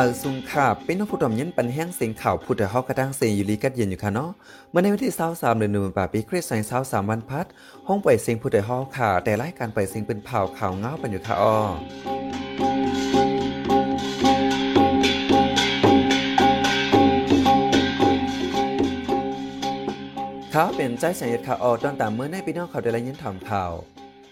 มาซุงค่ะ เป็นน้องผู้ดอมยันปันแห้งเสียงข่าวผู้แต่ฮากระด้างเสียงยู่ลีกัดเย็นอยู่ค่ะเนาะเมื่อในวันที่23เดือนหนึ่งป่าปีคริสต์ศักราช23วันพัด ห้องปล่อยเสียงผู้แต่เฮาค่ะ แต่รายการปล่อยเสียงเป็นเผาข่าวเงาปันอยู่ค่ะอ้อเขาเป็นใจสัญญาข่าวออตอนตามเมื่อในพี่น้องเขาได้รายยินถามข่าว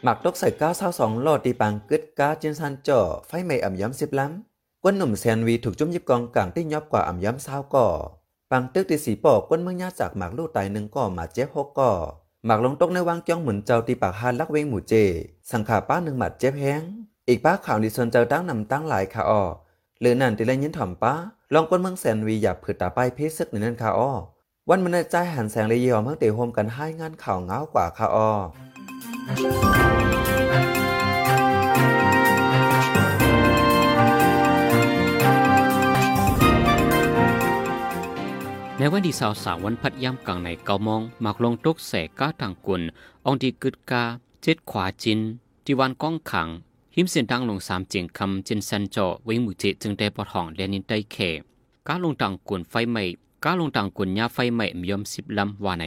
หมักตกใส่ก้าเศร้าสองโลดตีปังกึดก้าจินซันจ่อไฟไหม้อ่ำย้ำสิบล้ำ ก้นหนุ่มแซนวีถูกจุ่มยิบกองกลางที่ยอบกว่าอ่ำย้ำเศร้าก่อปังตึกตีสีปอกก้นเมืองยาจากหมากลูกตายหนึ่งก่อหมาเจ็บหกก่อหมากลงตกในวางจ้องเหมุนเจ้าตีปากฮานลักเวงหมู่เจ สังขาป้าหนึ่งหมัดเจ็บแห้ง อีกป้าข่าวดิซนเจ้าตั้งนำตั้งหลายขาอ้อหรือนั่นตีเละยินถ่อมป้าลองก้นเมืองแซนวีอยากผืดตาไปเพศซึกในนั่นขาอ้อวันมันใจหันแสงเลยยอมเพิ่งเตะโฮมกันให้งานข่าวเงากว่าขาอ้อ ในวันที่สาวสาววันพัดย่ำกลางในเกามองหมักลงตกแสก้าทางกุนองดีกึดกา เจ็ดขวาจินที่วันก้องขัง หิมเสียนดังลงสามเจียงคำจินสันเจาะไว้หมู่เจจึงได้ปอทองเลียนินได้เขก้าลงต่างกุนไฟไหม้ก้าลงต่างกุนยาไฟไหม้มยอมสิบลำว่าไหน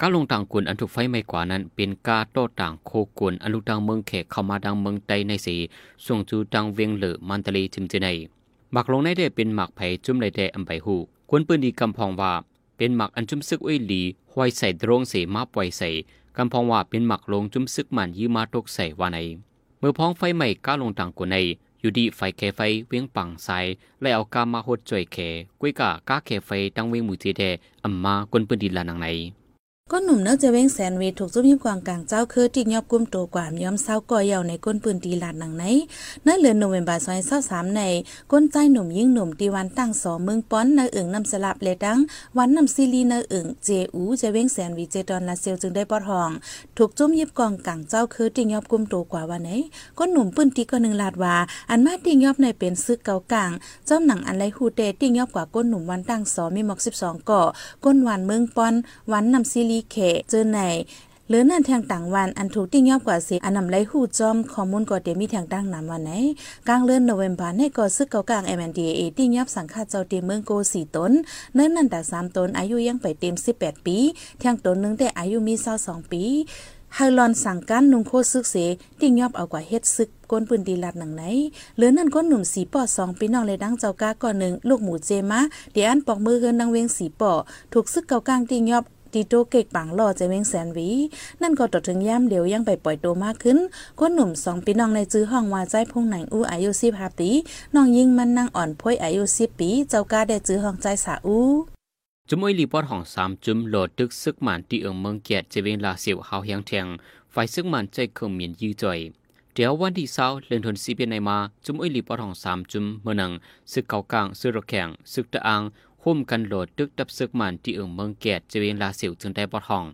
ก้าลงต่างกุนอันถูกไฟไหม้กว่านั้น เป็นกาโต้ต่างโคกุนอันลูกดังเมืองเขเข้ามาดังเมืองใดในสีส่งจูดังเวียงเหลือมันตะลีจึงจะในหมักลงในได้เป็นหมักไผ่จุ่มในได้อำไบหู คนปืนดีกำพองว่า เป็นหมักอันจุ้มซึกอ้ยหลีห้อยใส่โรงเสมาปล่อยใส่กำพองว่าเป็นหมักลงจุ้มซึกมันยืมาตกใส่ว่าใน เมื่อพ้องไฟใหม่ก้าลงต่างกว่าใน อยู่ดีไฟแคไฟเวียงปังใส่และเอากามาหดจ่อยแขกุ้ยกะก้าแคไฟตั้งเวียงมือเจแดอัมมากวนปืนดีลานังใน ก้นหนุ่มเนื้อจะเว้งแสนวีถูกจุ่มยิบกวางกลางเจ้าคือที่ยอบกุ้มตัวกว่ามย้อมเศร้าก่อเยาในก้นปืนตีลาดหนังไหนเนื้อเลือนโนเวมบาซอยเศร้าสามในก้นใจหนุ่มยิ่งหนุ่มตีวันตั้งสองเมืองป้อนเนื้ออึ่งนำสลับเลดังวันนำซีรีเนื้ออึ่งเจอูจะเว้งแสนวีเจดอนลาเซลจึงได้ปอทอง ถูกจุ่มยิบกองกลางเจ้าคือที่ยอบกุ้มตัวกว่าวันไหนก้นหนุ่มปืนตีก็หนึ่งลาดว่าอันมาตียอบในเป็นซึกเก่ากลางเจ้าหนังอันไรฮูเตตียอบกว่าก้นหนุ่มวันตั้งสองมีหมอกสิบสองก่อก้นวันเมืองป้อนวันนำซีรีเขเจอในหรือนั่นแทงต่างวันอันถูกติ้งยอบกว่าสิอันนำไรหูจอมข้อมูลก็เดมีแทงตั้งนำวันไหนกลางเลือนโนเวมบาในก็ซึกเกากลาง MNDAA ติ้งยอบสังฆาเจ้าเตเมืองโกสี่ตนเนิ่นนั่นแต่สามตนอายุยังไปเต็ม 18 ปีแทงตนนึงแต่อายุมี22ปีไฮลอนสั่งการนุงโคซึกเสติ้งยอบเอากว่าเฮ็ดซึกก้นปืนดีลัดหนังไหนหลือนั่นก้นหนุ่มสีปอสองปีน้องเลยดังเจ้าก้าก่อนหนึ่งลูกหมูเจมาเดียนปอกมือเฮือนดังเวงสีปอถูกซึกเก่ากลางติ้งยอบ ตีโตเกกปังหล่อจเวงแสนวี นั่นก็ต่อถึงย่ำเดียวยังไปปล่อยโตมากขึ้นก้นหนุ่มสองปีน้องในจื้อห้องว่าใจพุงหนังอู้อายุสิบห้าปีน้องยิงมันนั่งอ่อนพ้อยอายุสิบปี เจ้ากาได้จื้อห้องใจสาอู้จุมอ้ยลีปอดของสามจุมโหลดตึกซึกหมันที่เอิงเมืองเกียรติจเวงลาเสียวเฮาเฮียงแทงไฟซึกหมันใจเคิมเมียนยื้อจ่อยเดี๋ยววันที่เศร้าเลือนทนซีเปียนในมาจุมอ้อยลีปอดของสามจุมเมื่อนังซึกเกากลางซึกระแข่งซึกตะอัง ห่มกันโหลดตึกดับซึกมันที่เอิงเมืองเกียรติจะเวงลาเสียวจึงได้ปอดห้อง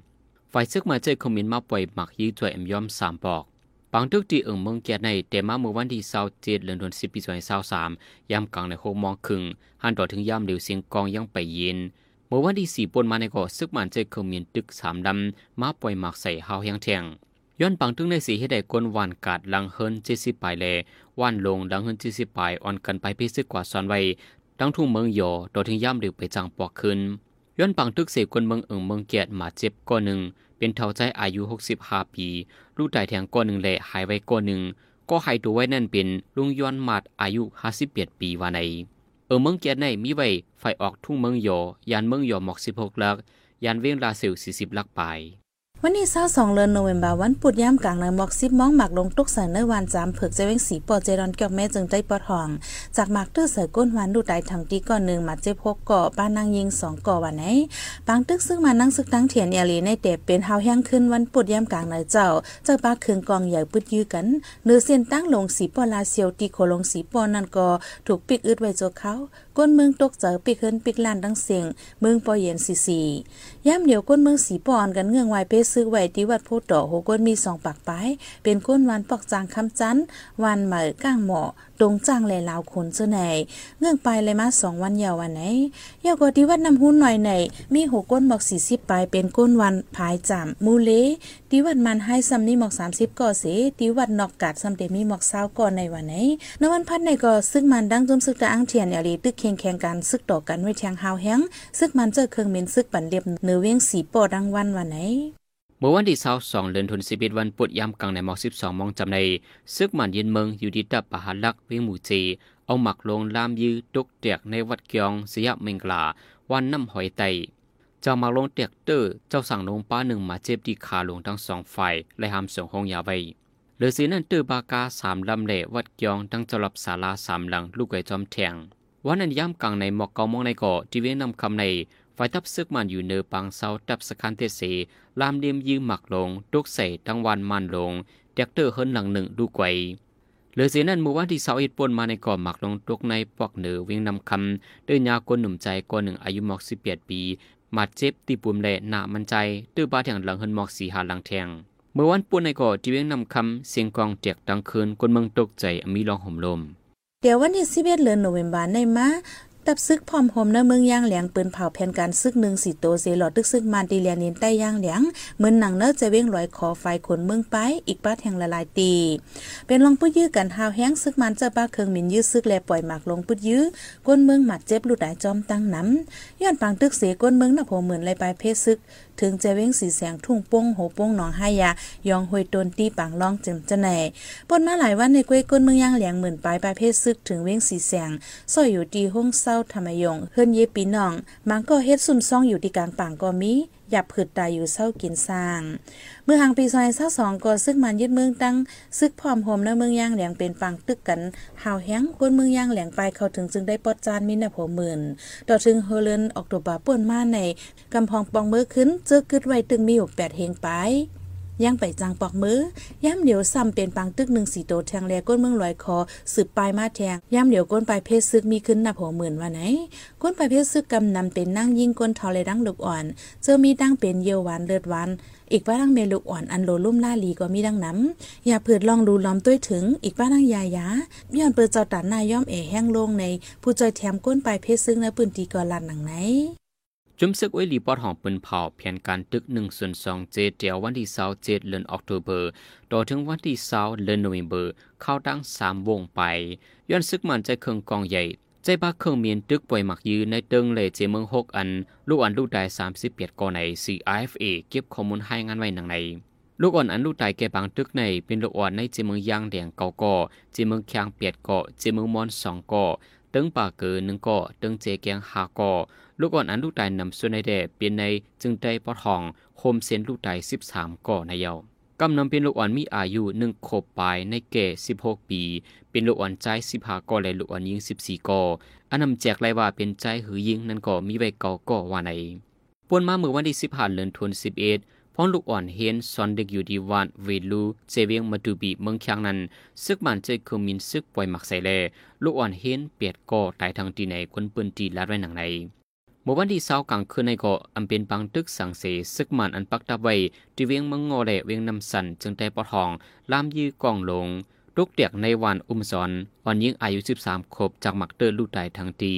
ไฟซึกมันใจเคิมมียนมาปล่อยหมักยื้อจ่อยเอ็มยอมสามปอกบางตึกที่เอิงเมืองเกียรติในแต่มาเมื่อวันที่เศร้าเจ็ดเลือนทนสิบปีสอยเศร้าสามยามกลางในโคมองครึ่งหันต่อถึงยามเดียวเสียงกองยังไปเย็นเมื่อวันที่สี่ปนมาในก่อซึกมันใจเคิมมียนตึกสามดำมาปล่อยหมักใส่เฮาเฮียงแทงย้อนปังตึงในสีให้ได้กวนวานกาดลังเฮินเจสิปายแลว่านลงดังเฮินเจสิปายอ่อนกันไปพิซึกกว่าซอนไว้ ดังทุ่งเมืองโยโดยถึงย่ำหรือไปจังปอกขึ้นย้อนปังตึกเสกวนเมืองเอิงเมืองเกียรติมาเจ็บก้อนหนึ่ง เป็นเท่าใจอายุ65ปี ลูกตายแทงก้อนหนึ่งแหละหายไว้ก้อนหนึ่ง ก็หายตัวไว้นั่นเป็นลุงย้อนมาดอายุ51ปีว่าในเออเมืองเกียรติในมีไว้ไฟออกทุ่งเมืองโยยานเมืองโยหมอก16ลักยานเวียงลาเซล40ลักไป วันนี้เศร้าสองเดือนโนเวมบาวันปุดย่ำกลางในมอกซิบมองหมักลงตุกใส่เนื้อวานจามเผือกเจว้งสีปอเจรอนเกี่ยวแม่จึงได้ปอทอง จากหมักตื้อใส่ก้นหวานดูได้ทางตีก่อนหนึ่งมาเจ็บพกเกาะป้านางยิงสองเกาะวันไหนปางตึกซึ่งมานั่งซึกตั้งเถียนเอลีในเด็บเป็นเฮาแห้งขึ้นวันปุดย่ำกลางในเจ้า เจ้าป้าคืนกองใหญ่ปึดยื้อกันเนื้อเส้นตั้งลงสีปอลาเซียวตีโคลงสีปอนั่นก็ถูกปิกอึดไว้โจเขาก้นเมืองตกเจอปิกเฮินปิกลานดังเสียงเมืองปอเย็นสีสีย่ำเดียวก้นเมืองสีปอนกันเงื่องไวเปซื้อไว้ที่วัดโพต่อโหก้นมีสองปากปเป็นก้นวันปอกจางคำจันวันเหมือก้างหมอ ตรงจ้างแลลาวคนเจ้าไหนเงื่องไปเลยมาสองวันยาววันไหนยาวกว่าที่วัดน้ำหุ้นหน่อยไหน มีหกก้นหมอกสี่สิบปลายเป็นก้นวันพายจามูเลทีวัดมันให้ซ้ำนี่หมอกสามสิบก่อเสทีวัดนอกกาดซ้ำเดมีหมอกเศร้าก่อนในวันไหนนวันพัดในก็ซึกมันดังจุมซึกตะอังเทียนอลีตึกเคียงแข่งกันซึกต่อกันไว้แทงหาวแห้งซึกมันเจอเครื่องเมนซึกปันเรียบเนือเวียงสีปอดังวันวันไหน เมื่อวันที่22เดือนธันวาคมวันปุดยามกลางในหมอก12มองจำในซึกมันยินเมืองอยู่ที่ตับปะหาลักเวียงหมู่จีเอาหมักลงลามยื้อตกเตียกในวัดเกียงสยามเมงกลาวันน้ำหอยไตเจ้ามักลงเตียกเตอร์เจ้าสั่งลงป้าหนึ่งมาเจ็บที่ขาลงทั้งสองฝ่ายและหามส่งห้องยาไว้เหลือสีนั่นเตอร์บากาสามลำเละวัดเกียงทั้งจลับศาลาสามหลังลูกไก่จอมแทงวันนั้นย่ำกลางในหมอกเกามองในเกาะที่เวียงนำคำใน ฝ่ายทับซึกมันอยู่เนือปังเซาตับสคันเทสีลามเลียมยืมหมักลงตุกใส่ทั้งวันมันลงเด็กเตอร์เฮินหลังหนึ่งดูไกวเหลือเสียนั้นเมื่อวันที่เสาอิดปนมาในก่อหมักลงตุกในปอกเหนือวียงนำคำเดินยากนหนุ่มใจก่อนหนึ่งอายุหมอกสิบแปดปีมาเจ็บตีปุ่มแหล่หนามันใจตื้อบาดแทงหลังเฮินหมอกสีหาหลังแทงเมื่อวันปนในก่อที่วียงนำคำเสียงกองเจียกดังคืนคนเมืองตกใจมีรองห่มลมเดี๋ยววันที่สิบเอ็ดเดือนโนเวมบาในมา ตับซึกพร้อมโฮมเนเมืองย่างเหลียงปืนเผาแผ่นการซึกหนึ่งสีโตเซหลอดตึกซึกมันตีเลียนินใต้ย่างเหลียงเหมือนหนังเนอจะเว้งลอยคอไฟขนเมืองไป อีกป้าแห่งละลายตี เป็นลองปุ้ยื้อกันหาวแห้งซึกมันจ้าป้าเคืองมินยื้อซึกแลปล่อยหมากลงปุ้ยื้อก้นเมืองหมัดเจ็บลุดหายจอมตั้งน้ำย้อนปังตึกเสก้นเมืองนับโหเหมือนไรปลายเพศซึก ถึงจะเว้งสีแสงทุ่งป้งโหป้งหนองห้ายายองหวยตนตีปังล่องจิมจะไหนปนมาหลายวันในกล้วยก้นเมืองย่างเหลียงเหมื่นปลายปลายเพศซึกถึงเว้งสีแสงซอยอยู่ดีห้องเศร้าธรรมยงเฮือนเยปีน้อง มังก็เฮ็ดซุ่มซ่องอยู่ที่กลางป่างก็มีหยับผืดตายอยู่เศร้ากินสร้าง เมื่อหางปีซอยเศร้าสองก็ซึกมันยึดเมืองตั้งซึกพร้อมโฮมในเมืองย่างแหลงเป็นปังตึกกันหาวแห้งก้นเมืองย่างแหลงไปเขาถึงจึงได้ปอดจานมินะโผหมื่น ต่อถึงเฮเลนออกตัวบาป่วนมาในกำพองปองเมื่อขึ้นเจอกึดไว้ตึงมีอยู่แปดเฮงไป ย่างไปจางปอกมือย่ำเหลียวซ้ำเป็นปังตึกหนึ่งสีโตแทงแลก้นเมืองลอยคอสืบปลายมาแทงย่ำเหลียวก้นปลายเพศซึกมีขึ้นนับหัวหมื่นว่าไหน ก้นปลายเพศซึกกำนำเป็นนั่งยิ่งก้นทอเลยดังลูกอ่อน เจอมีดังเป็นเยวหวานเลือดหวานอีกว่าดังเมลูกอ่อนอันโลลุ่มล่าลีก็มีดังน้ำอย่าเผิดลองดูล้อมต้วยถึง อีกว่าดังยายาย้อนเปิดเจ้าตัดนายย่อมเอแห้งลงใน ผู้จอยแถมก้นปลายเพศซึ่งในปืนตีกอลันหนังไหน จุมซึกไว้ลีปอดของปืนเผาเพียนการตึกหนึ่งส่วนสองเจเดียววันที่เสาเจ็ดเดือนออกตุเบอร์ต่อถึงวันที่เสาเดือนโนเวมเบอร์เข้าตั้งสามวงไปย้อนซึกมันใจเครื่องกองใหญ่ใจบ้าเครื่องเมียนตึกป่วยหมักยืนในเติงเลเจเมืองหกอัน ลูกอันลูกได้สามสิบเปียดก่อใน CIFA เฟลเก็บข้อมูลให้งานไว้หนังในลูกอ่อนอันลูกตายแก่บางตึกในเป็นลูกอ่อนในเจเมืองยางแดงเก่าก่อเจเมืองแข็งเปียดก่อเจเมืองมอนสองก่อตึงป่าเกินหนึ่งก่อตึงเจแกงหาก่อ ลูกอ่อนอันลูกตายนำส่วนในแด่เปลี่ยนในจึงได้ปอทองโคมเซนลูกตายสิบสามก่อในเยาวกำนำเป็นลูกอ่อนมีอายุหนึ่งขบปลายในแก่สิบหกปี เป็นลูกอ่อนใจสิบห้าก่อและลูกอ่อนยิงสิบสี่ก่ออันนำแจกไรว่าเป็นใจหือยิงนั่นก็มีใบเก่าก่อว่าในปวนมาเมื่อวันที่สิบห้าเดือนธันวาคมสิบเอ็ดพ้องลูกอ่อนเห็นซอนเด็กอยู่ดีวันเวลูเจเวียงมาดูบีเมืองเคียงนั้น ซึกมันเจคือมินซึกปล่อยหมักใส่แลลูกอ่อนเห็นเปียดก่อตายทางตีในคนปืนตีลัดไว้หนังใน เมื่อวันที่เสากลางคืนในเกาะอันเป็นปังตึกสังเสซึกมันอันปักตะไว้ที่เวียงมืองงอและเวียงนำสันจึงได้ปอทองลามยื้อกองลงลูกเตียกในวันอุ้มสอนอ่อนยิ่งอายุ 13ครบจากหมักเตอร์ลูกตายทั้งตี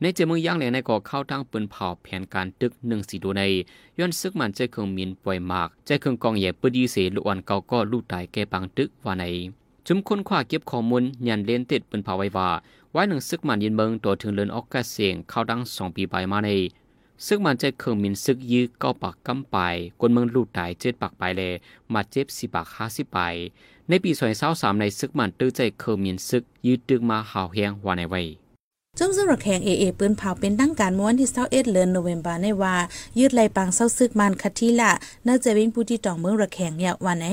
ในเจมือย่างแหลงในก่อเข้าทั้งปืนเผาแผนการตึกหนึ่งสีดูในย้อนซึกมันใจเครื่องมินปล่อยหมากใจเครื่องกองแย่ปืดีเสลูกอ่อนเก่าก็ลูกตายแก่ปังตึกว่าใน จุมคนขวาเก็บข้อมูลยันเล่นติดเป็นภาไว้ว่าไว้หนึ่งซึกมันยินเมืองตัวถึงเลินออกกาเสียงเข้าดังสองปีไปมาในซึกมันใจเครื่องมินซึกยื้อเก้าปากกำไปคนเมืองลูดตายเจ็ดปากไปเลยมาเจ็บสี่ปากห้าสิไปในปีสอยเศร้าสามในซึกมันตื้อใจเครื่องมินซึกยื้อตึงมาหาวแหงวานในไว้ จึงซึ่งระแข่งเอเอปืนเผาเป็นตั้งการม้วนที่เศร้าเอ็ดเลือนโนเวมบาในว่า ยืดไหลปังเศร้าซึกมันคัทีละน่าจะวิ่งผู้ที่ต่องเมืองระแข่งเนี่ยวันไหน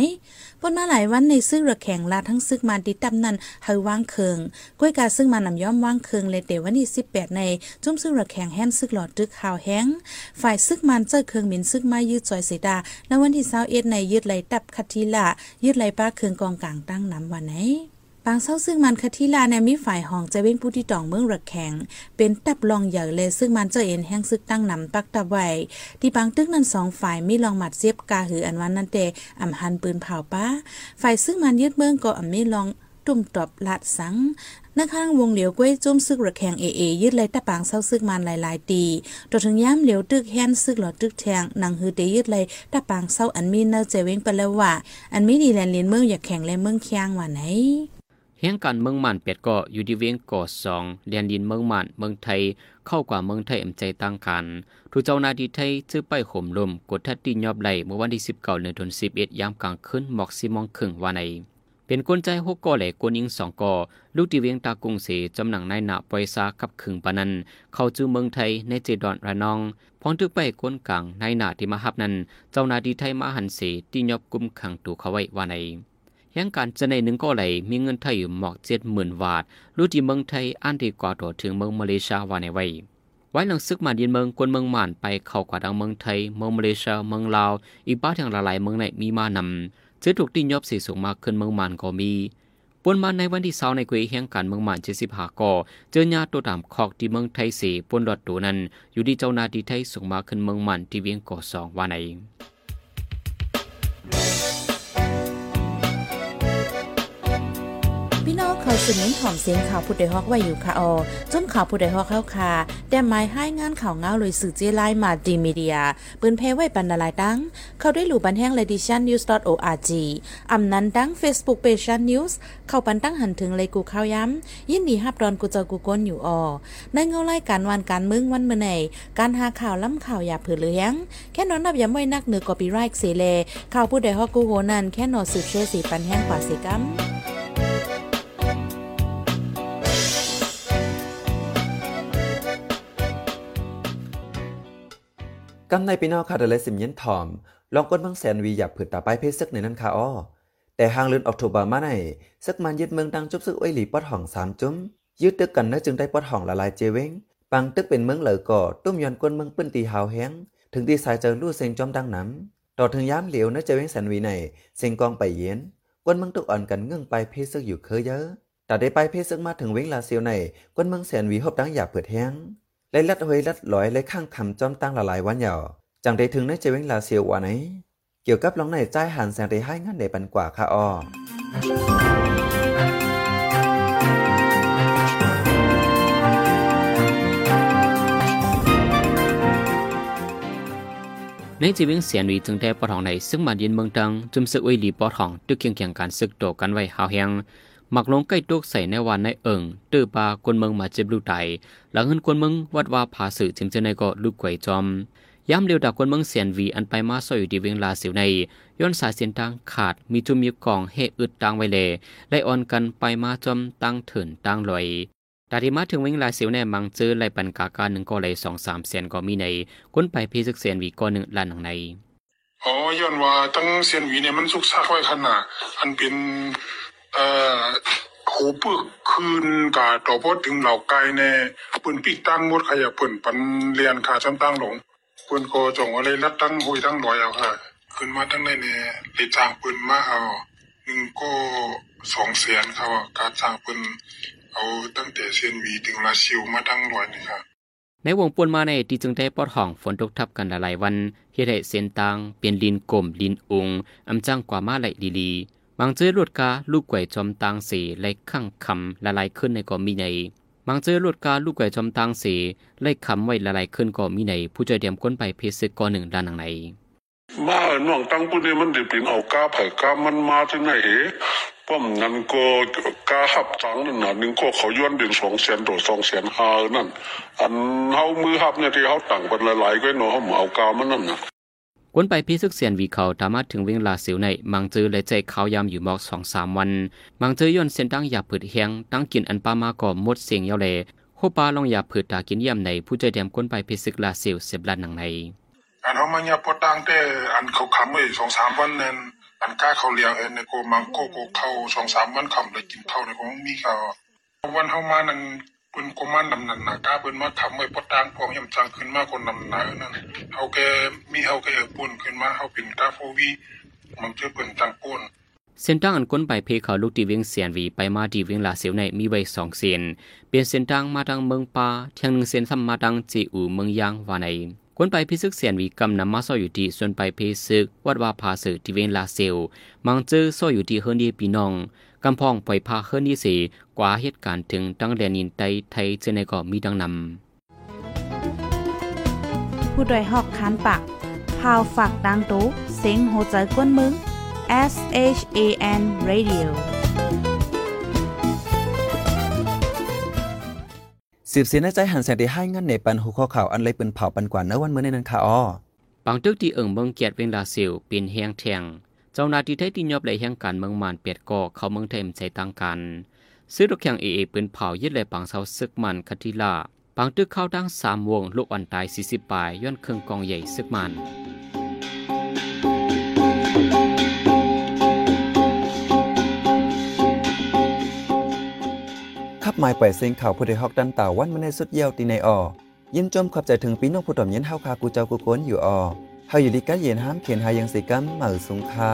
ปนมาหลายวันในซึกระแข่งลาทั้งซึกมันติดตำนั้นเฮว่างเคืองก้วยกาซึ่งมันนำย่อมว่างเคืองเลยแต่วันที่สิบแปดในจุ่มซึ่งระแข่งแห้มซึกหลอดตึกข่าวแห้งฝ่ายซึกมันเจ้าเคืองหมินซึกมายืดจอยเสดาในวันที่เศร้าเอ็ดในยืดไหลตับคัทีละยืดไหลป้าเคืองกองกลางตั้งน้ำวันไหน ปางเศร้าซึ่งมันคทิลาในมีฝ่ายห้องจะเว้งผู้ที่ตองเมืองระแข็ง เป็นตับลองใหญ่เลยซึ่งมันจะเอ็นแห้งซึกตั้งนำปักตะไว้ที่ปางตึกนั้นสองฝ่ายมีลองหมัดเสียบกาหืออันวันนั้นเตอ่ำหันปืนเผาป้า ฝ่ายซึ่งมันยึดเมืองก็อ่ำมีลองตุ่มตอบลาดสังนักข้างวงเหลียวกล้วยจุ้มซึกระแข่งเอเอยึดเลยตะปางเศร้าซึกมันหลายๆตีตัวถึงย้ำเหลียวตึกแฮนซึกหลอตึกแทงนางฮือเตยึดเลยตะปางเศร้าอันมีเนอเจเวงไปแล้วว่าอันมีดีแลนลินเมืองอยากแข่งและเมืองเคียงว่าไหน เฮียงการเมืองมันเป็ดก็อยู่ที่เวียงก่อสองเดียนดินเมืองมันเมืองไทยเข้ากว่าเมืองไทยอำใจตั้งกันทุเจ้านาดีไทยซื้อไปข่มลมกดทัดตียอบไหลเมื่อวันที่19เก้าเดือนธันวาคม11ยามกลางคืนหมอกสิมองครึ่งว่าในเป็นกลใจหกก่อแหล่กวนยิงสองก่อลูกตีเวียงตากรุงเสจำหนังนายหนาปอยซากับขึงปานันเข้าจื้อเมืองไทยในเจดอนระนองพร้อมทึกไปกวนกลางนายหนาที่มาฮับนั้น เจ้านาดีไทยมาหันเสที่ยอบกุมขังตูเขาไว้ว่าใน ยังการจะในหนึ่งก็ไหลมีเงินไทยหมอกเจ็ดหมื่นวาทรู้ที่เมืองไทยอันดีกว่าตัวถึงเมืองมาเลเซียว่าในไว้ไว้หลังซึกมาดินเมืองกวนเมืองม่านไปเข้ากว่าดังเมืองไทย เมืองมาเลเซียเมืองลาว อีกบ้าทางหลายๆเมืองในมีมานำซื้อถูกตียอบสีสูงมากขึ้นเมืองม่านก็มีปนมาในวันที่เสาในกุยแห่งการเมืองม่านเจ็ดสิบห้าก่อเจอญาติตัวตามคอกที่เมืองไทยสีปนดอดตัวนั้น อยู่ที่เจ้านาดีไทยสูงมากขึ้นเมืองม่านที่เวียงก่อสองว่าใน อยสืบเน้นถ่อมเสียงข่าวผู้ใดฮอกไว้อยู่ค่ะออจนข่าวผู้ใดฮอกเข้าค่ะแต่หมายให้งานข่าวเงาเลยสื่อเจไลมาดีมีเดียปืนเพไว้ปันนาลายตั้งเข้าด้วยหลู่บันแห้ง l e d i t i o n news org อำนั้นตั้ง Facebook page Shan news เข้าปันตั้งหันถึงเลยกูข้าวย้ำ ยินดีฮับดอนกูเจอกูก้นอยู่ออในเงาไล่การวันการมึงวันเมื่อไหนการหาข่าวล้ำข่าวอย่าเผือเลี้ยง แค่นอนนับย้ำไว้นักเหนือกอปีไรค์เสเลข่าวผู้ใดฮอกกูโหนันแค่นอสืบเชื่อสีปันแห้งกว่าสีกัม กำในปีนอค่ะเดลสิมเย็นทอม ลองก้นบางแสนวีหยับผืดตาไปเพศซึกในนั้นค่ะอ้อแต่ห่างเลือนออกโทบามาในซึกมันยึดเมืองดังจุบซึกอ้อหลีปอดห่องสามจุ้มยึดตึกกันเนื้อจึงได้ปอดห่องละลายเจเวงปังตึกเป็นเมืองเหลือก่อตุ้มยอนก้นเมืองปื้นตีหาวแห้งถึงตีสายเจอลู่เซงจอมดังน้ำต่อถึงย้ำเหลียวเนื้อเจเวงแสนวีในเซงกองไปเย็นก้นเมืองตึกอ่อนกันเงื่องไปเพศซึกอยู่เคยเยอะแต่ได้ไปเพศซึกมาถึงเวงลาเซียวในก้นเมืองแสนวีหอบดังหยาบเปิดแห้ง เลยลัดหวยลัดลอยเลยข้างคำจอมตั้งละลายวันเหยาจังได้ถึงในเจวิงลาเซียวว่าไหนเกี่ยวกับลองในใจหันแสงได้ให้งานได้ปันกว่าค่ะอ้อในจีวิงเสียนวีจึงได้ปอทองในซึ่งมาเย็นเมืองตังจุมซึกไว้หลีปอทองตึกเคียงเคียงการซึกโตกันไว้หาวแหง มักลงใกล้ตกใส่ในวันในเอิงตื้อปาคนเมืองมาเจ็บลูไตหลังเงินคนเมืองวัดว่าผาสื่อจึงจะในก็ลูกไก่จอมย้ำเร็วดาคนเมืองเสียนวีอันไปมาซอยอยู่ดีเวงลาเสียวในย้อนสายเสียนทางขาดมีจุมีกองเฮอึดตังไวเลไล่อ่อนกันไปมาจอมตั้งเถินตั้งลอยดาที่มาถึงเวงลาเสียวในมังเจอไล่ปันกาการหนึ่งก็เลยสองสามเสียนก็มีในคนไปพีซึกเสียนวีก็หนึ่งล้านหนังในอ๋อย้อนว่าตั้งเซียนวีเนี่ยมันสุกซักไว้ขนาดอันเป็น เอ่อหูปึกคืนกาต่อพอถึงเหล่าไกลแน่เปินปีกตั้งมดขยะเปินปันเรียนขาจำตั้งหลงเปิ้นก็จงอะไรรัดตั้งหุยตั้งลอยเอาค่ะขึ้นมาตั้งในเนี่ยเลยจ้างปิ้นมาเอาหนึ่งก็สองแสนครับการจ้างปิ้นเอาตั้งแต่เซียนวีถึงลาซิวมาตั้งลอยนี่ครับในวงปวนมาในที่จึงได้ปอดห้องฝนตกทับกันหลายวันเฮ็ดให้เส้นตางเปลี่ยนลินกลมลินองอำจังกว่ามาไหลลีลี บางเจอรวดกาลูกไก่จอมตางสีไหลข้างคำละลายขึ้นในก็มีในบางเจอรวดกาลูกไก่จอมตางสีไหลคำไว้ละลายขึ้นก็มีในผู้ใจเดียมก้นไปเพชรซึกก่อหนึ่งด้านหนังในมาหน่วงตั้งปุ่นนี่มันได้เป็นเอากาไผ่กามันมาที่ไหนเหป้อมนั้นก็กาหับตังนั่นน่ะหนึ่งก็เขาย้อนเป็นสองแสนตัวสองแสนหานั่น อันเฮามือหับเนี่ยที่เฮาตั้งเป็นหลายๆก็เนาะเฮาเอากามันนั่นน่ะ กวนไปพี่ซึกเสียนวีเขาตามมาถึงเวงลาสียวในมังเจอและใจเขายามอยู่หมอกสองสามวัน มังเจอย่นเส้นตั้งยาผืดแห้งตั้งกินอันปามาก่อมดเสียงเยาเลโคปาลองยาผืดตากินเยี่ยมในผู้ใจเดียมกวนไปพี่ซึกลาสียวเสียบลานหนังในอันเขามาเนี่ยพอตั้งแต่อันเขาคำไว้สองสามวันนั้นอันกล้าเขาเลี้ยงเอ็นในโกมังโกโกเขาสองสามวันคำเลยกินเขาในของมีเขาวันเขามานั่น เป็นโกมันนำนันนะกล้าเป็นมาทำไว้พอตั้งพองยำจังขึ้นมาคนนำหนานั่นเขาแกมีเขาแกปุ่นขึ้นมาเขาเป็นกาโฟวีมันจะเป็นจังปุ่นเส้นทางอันก้นไปเพเขาลูกตีเวียงเสียนวีไปมาดีเวียงลาเสียวในมีไว้สองเส้นเป็นเส้นทางมาทางเมืองปาเทียงหนึ่งเส้นซ้ำมาทางจีอูเมืองยางวาในก้นไปพิซึกเสียนวีกำนำมาซ่ออยู่ที่ส่วนไปเพซึกวัดว่าพาสือที่เวียงลาเซียมังเจอซ่ออยู่ที่เฮิรนดียปีนอง กำพองปล่อยพาเฮิรนดีเสกว่าเหตุการณ์ถึงตั้งแดนินไตไทยเจในก็มีดังนำผู้โดยหอกคันปากพาวฝากดังตู้เซ็งโหใจกวนมึง S H A N Radio สืบเสียในใจหันแสงที่ให้งั้นในปันหัวข้อข่าวอันเลยเป็นเผาปันกว่าเนื้อวันเมื่อในนั้นค่ะอ้อบางตึกที่เอิงเมืองเกียรติเวงลาเซียวเป็นแหงแทง เจ้าหน้าที่ไทยที่ยอบไหลแห่งการเมืองมานเปียดก่อเขาเมืองไทยมใจต่างกันซื้อรถแข่งเอเอปืนเผายึดเลยปังเสาซึกมันคทิลาบางตึกเข้าดังสามวงลูกอันตาย40ปลายย้อนเครื่องกองใหญ่ซึกมันขับหมายปล่อยเสียงข่าวผู้ใดฮอกดันต่าวันมาในสุดเยี่ยวตีในออยินจมขอบใจถึงปีน้องผู้ต่อมเย็นเฮาคากูเจ้ากูกนอยู่ออ เฮาอยู่ดีกัดเย็นห้ามเขียนหายังสีกัมเหมือสุงคา